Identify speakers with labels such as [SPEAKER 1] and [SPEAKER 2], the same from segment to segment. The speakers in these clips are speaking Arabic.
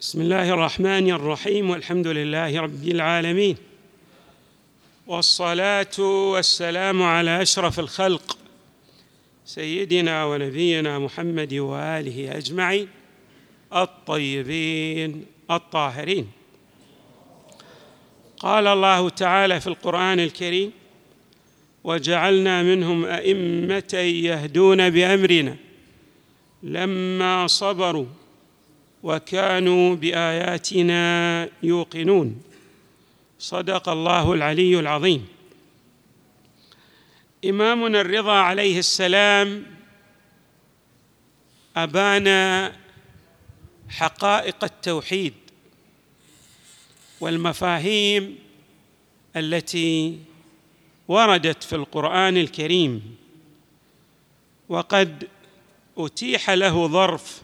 [SPEAKER 1] بسم الله الرحمن الرحيم والحمد لله رب العالمين والصلاه والسلام على اشرف الخلق سيدنا ونبينا محمد واله اجمعين الطيبين الطاهرين قال الله تعالى في القران الكريم وجعلنا منهم ائمه يهدون بامرنا لما صبروا وكانوا بآياتنا يوقنون. صدق الله العلي العظيم. إمامنا الرضا عليه السلام ابان حقائق التوحيد والمفاهيم التي وردت في القرآن الكريم. وقد أتيح له ظرف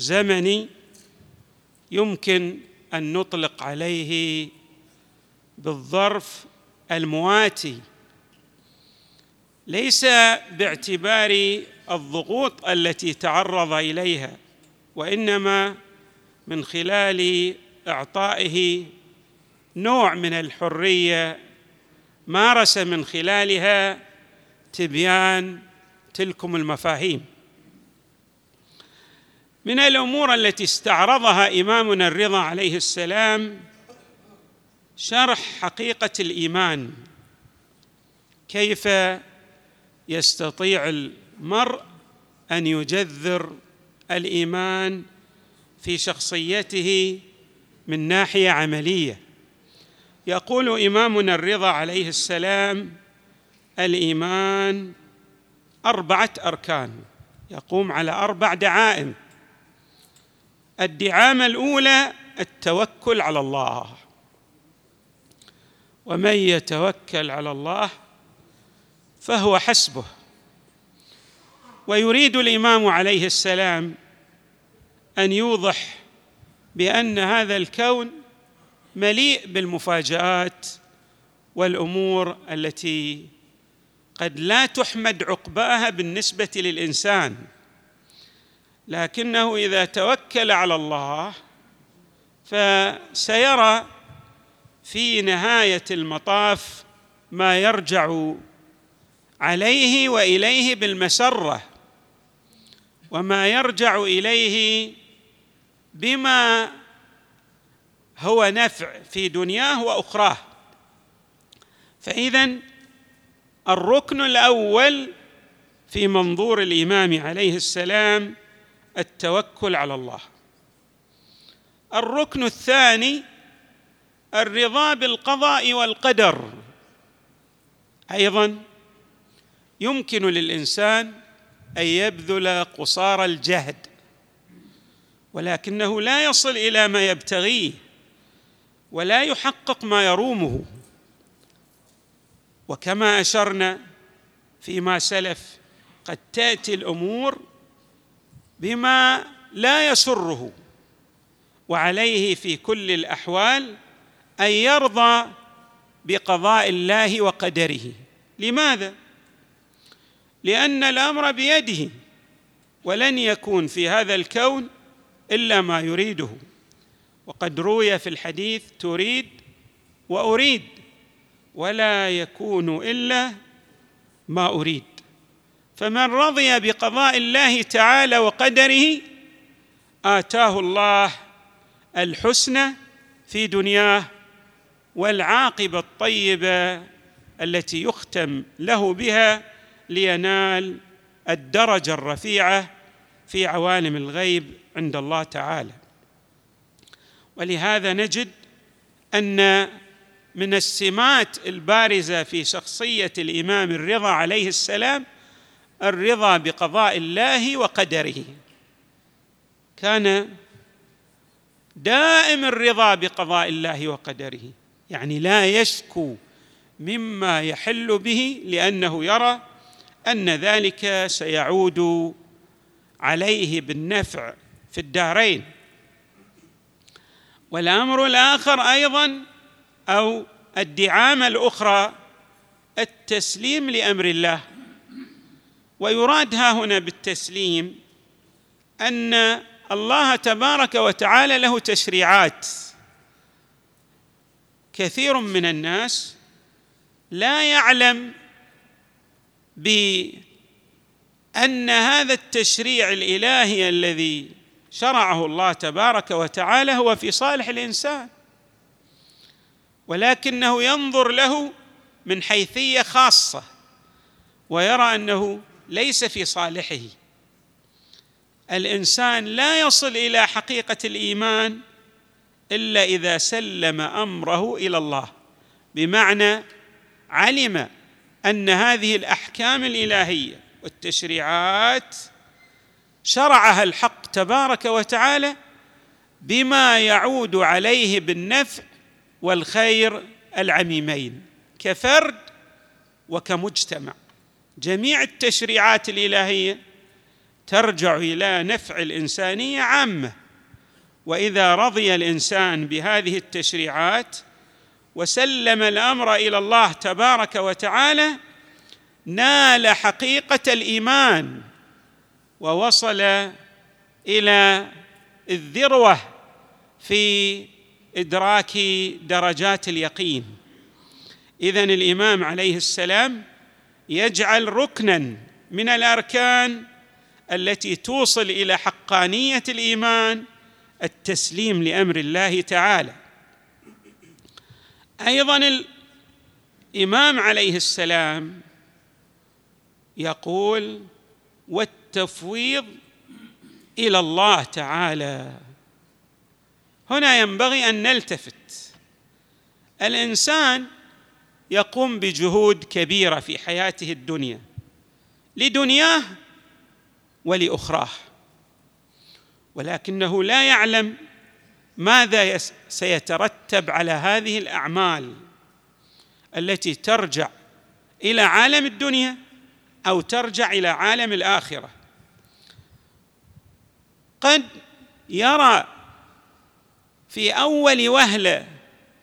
[SPEAKER 1] زمني يمكن أن نطلق عليه بالظرف المواتي ليس باعتبار الضغوط التي تعرض إليها وإنما من خلال إعطائه نوع من الحرية مارس من خلالها تبيان تلكم المفاهيم. من الأمور التي استعرضها إمامنا الرضا عليه السلام شرح حقيقة الإيمان كيف يستطيع المرء أن يجذر الإيمان في شخصيته من ناحية عملية. يقول إمامنا الرضا عليه السلام الإيمان أربعة أركان يقوم على أربع دعائم. الدعامه الأولى التوكل على الله. ومن يتوكل على الله فهو حسبه. ويريد الإمام عليه السلام أن يوضح بأن هذا الكون مليء بالمفاجآت والأمور التي قد لا تحمد عقباها بالنسبة للإنسان. لكنه إذا توكل على الله فسيرى في نهاية المطاف ما يرجع عليه وإليه بالمسرة وما يرجع إليه بما هو نفع في دنياه وأخراه. فاذا الركن الأول في منظور الإمام عليه السلام التوكل على الله. الركن الثاني الرضا بالقضاء والقدر. أيضا يمكن للإنسان أن يبذل قصارى الجهد ولكنه لا يصل إلى ما يبتغيه ولا يحقق ما يرومه. وكما أشرنا فيما سلف قد تأتي الأمور بما لا يسره وعليه في كل الأحوال أن يرضى بقضاء الله وقدره. لماذا؟ لأن الأمر بيده ولن يكون في هذا الكون إلا ما يريده. وقد روي في الحديث تريد وأريد ولا يكون إلا ما أريد. فمن رضي بقضاء الله تعالى وقدره آتاه الله الحسنى في دنياه والعاقبة الطيبة التي يختم له بها لينال الدرجة الرفيعة في عوالم الغيب عند الله تعالى. ولهذا نجد أن من السمات البارزة في شخصية الإمام الرضا عليه السلام الرضا بقضاء الله وقدره. كان دائم الرضا بقضاء الله وقدره. يعني لا يشكو مما يحل به لأنه يرى أن ذلك سيعود عليه بالنفع في الدارين. والأمر الآخر أيضا أو الدعامة الأخرى التسليم لأمر الله. ويراد ها هنا بالتسليم أن الله تبارك وتعالى له تشريعات. كثير من الناس لا يعلم بأن هذا التشريع الإلهي الذي شرعه الله تبارك وتعالى هو في صالح الإنسان ولكنه ينظر له من حيثية خاصة ويرى أنه ليس في صالحه. الإنسان لا يصل إلى حقيقة الإيمان إلا إذا سلم أمره إلى الله. بمعنى علم أن هذه الأحكام الإلهية والتشريعات شرعها الحق تبارك وتعالى بما يعود عليه بالنفع والخير العميمين كفرد وكمجتمع. جميع التشريعات الإلهية ترجع إلى نفع الإنسانية عامة. وإذا رضي الإنسان بهذه التشريعات وسلم الأمر إلى الله تبارك وتعالى نال حقيقة الإيمان ووصل إلى الذروة في إدراك درجات اليقين. إذن الإمام عليه السلام يجعل ركنا من الأركان التي توصل إلى حقانية الإيمان التسليم لأمر الله تعالى. أيضا الإمام عليه السلام يقول والتفويض إلى الله تعالى. هنا ينبغي أن نلتفت. الإنسان يقوم بجهود كبيرة في حياته الدنيا لدنياه ولأخراه. ولكنه لا يعلم ماذا سيترتب على هذه الأعمال التي ترجع إلى عالم الدنيا أو ترجع إلى عالم الآخرة. قد يرى في أول وهلة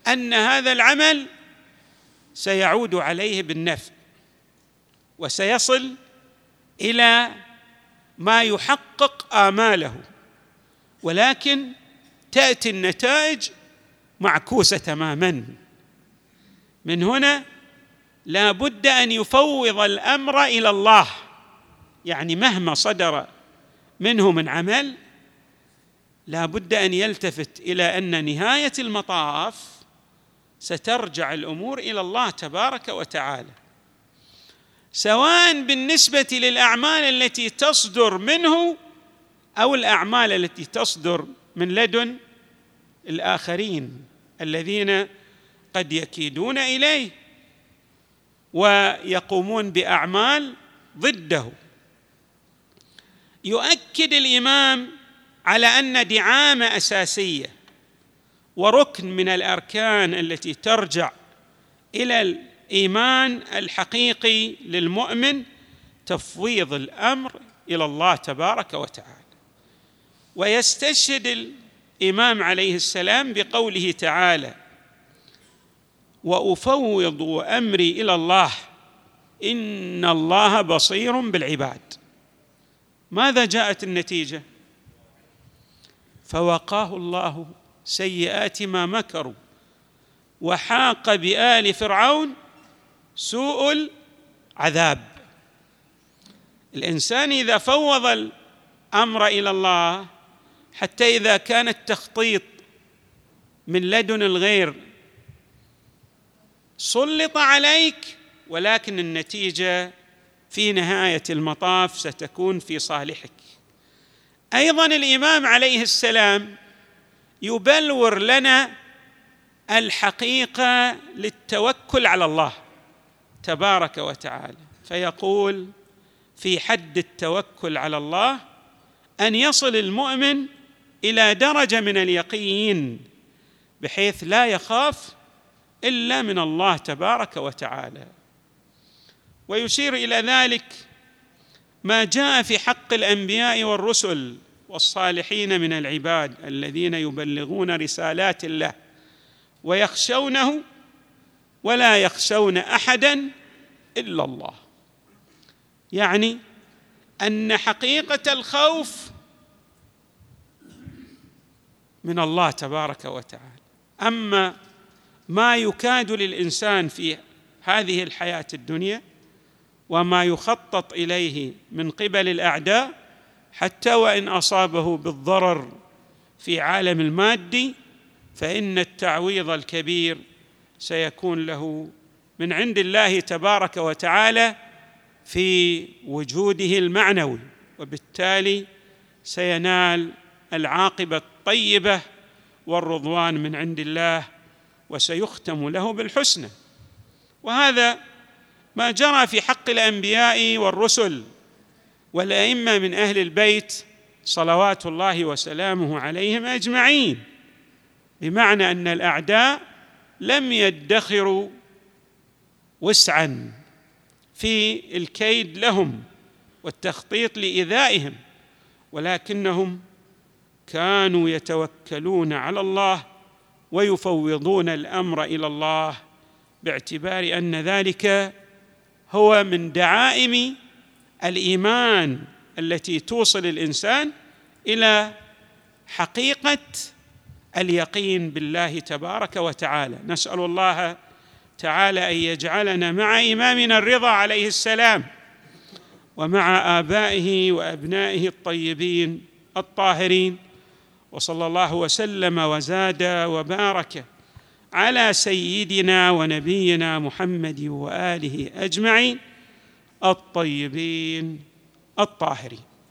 [SPEAKER 1] أن هذا العمل سيعود عليه بالنفع وسيصل إلى ما يحقق آماله ولكن تأتي النتائج معكوسة تماما. من هنا لا بد أن يفوض الأمر إلى الله يعني مهما صدر منه من عمل لا بد أن يلتفت إلى أن نهاية المطاف سترجع الأمور إلى الله تبارك وتعالى. سواء بالنسبة للأعمال التي تصدر منه أو الأعمال التي تصدر من لدن الآخرين الذين قد يكيدون إليه ويقومون بأعمال ضده. يؤكد الإمام على أن دعامة أساسية وركن من الأركان التي ترجع إلى الإيمان الحقيقي للمؤمن تفويض الأمر إلى الله تبارك وتعالى. ويستشهد الإمام عليه السلام بقوله تعالى وأفوض أمري إلى الله إن الله بصير بالعباد. ماذا جاءت النتيجة؟ فوقاه الله سيئات ما مكروا. وحاق بآل فرعون سوء العذاب. الإنسان إذا فوض الأمر إلى الله حتى إذا كان التخطيط من لدن الغير سلط عليك ولكن النتيجة في نهاية المطاف ستكون في صالحك. أيضا الإمام عليه السلام يبلور لنا الحقيقة للتوكل على الله تبارك وتعالى. فيقول في حد التوكل على الله أن يصل المؤمن إلى درجة من اليقين بحيث لا يخاف إلا من الله تبارك وتعالى. ويشير إلى ذلك ما جاء في حق الأنبياء والرسل والصالحين من العباد الذين يبلغون رسالات الله ويخشونه ولا يخشون أحدا إلا الله. يعني أن حقيقة الخوف من الله تبارك وتعالى. أما ما يكاد للإنسان في هذه الحياة الدنيا وما يخطط إليه من قبل الأعداء حتى وإن أصابه بالضرر في عالم المادي فإن التعويض الكبير سيكون له من عند الله تبارك وتعالى في وجوده المعنوي وبالتالي سينال العاقبة الطيبة والرضوان من عند الله وسيختم له بالحسنى. وهذا ما جرى في حق الأنبياء والرسل. والأئمة من أهل البيت صلوات الله وسلامه عليهم أجمعين بمعنى أن الأعداء لم يدخروا وسعا في الكيد لهم والتخطيط لإيذائهم ولكنهم كانوا يتوكلون على الله ويفوضون الأمر إلى الله باعتبار أن ذلك هو من دعائم الإيمان التي توصل الإنسان إلى حقيقة اليقين بالله تبارك وتعالى. نسأل الله تعالى أن يجعلنا مع إمامنا الرضا عليه السلام ومع آبائه وأبنائه الطيبين الطاهرين. وصلى الله وسلم وزاد وبارك على سيدنا ونبينا محمد وآله أجمعين. الطيبين الطاهرين.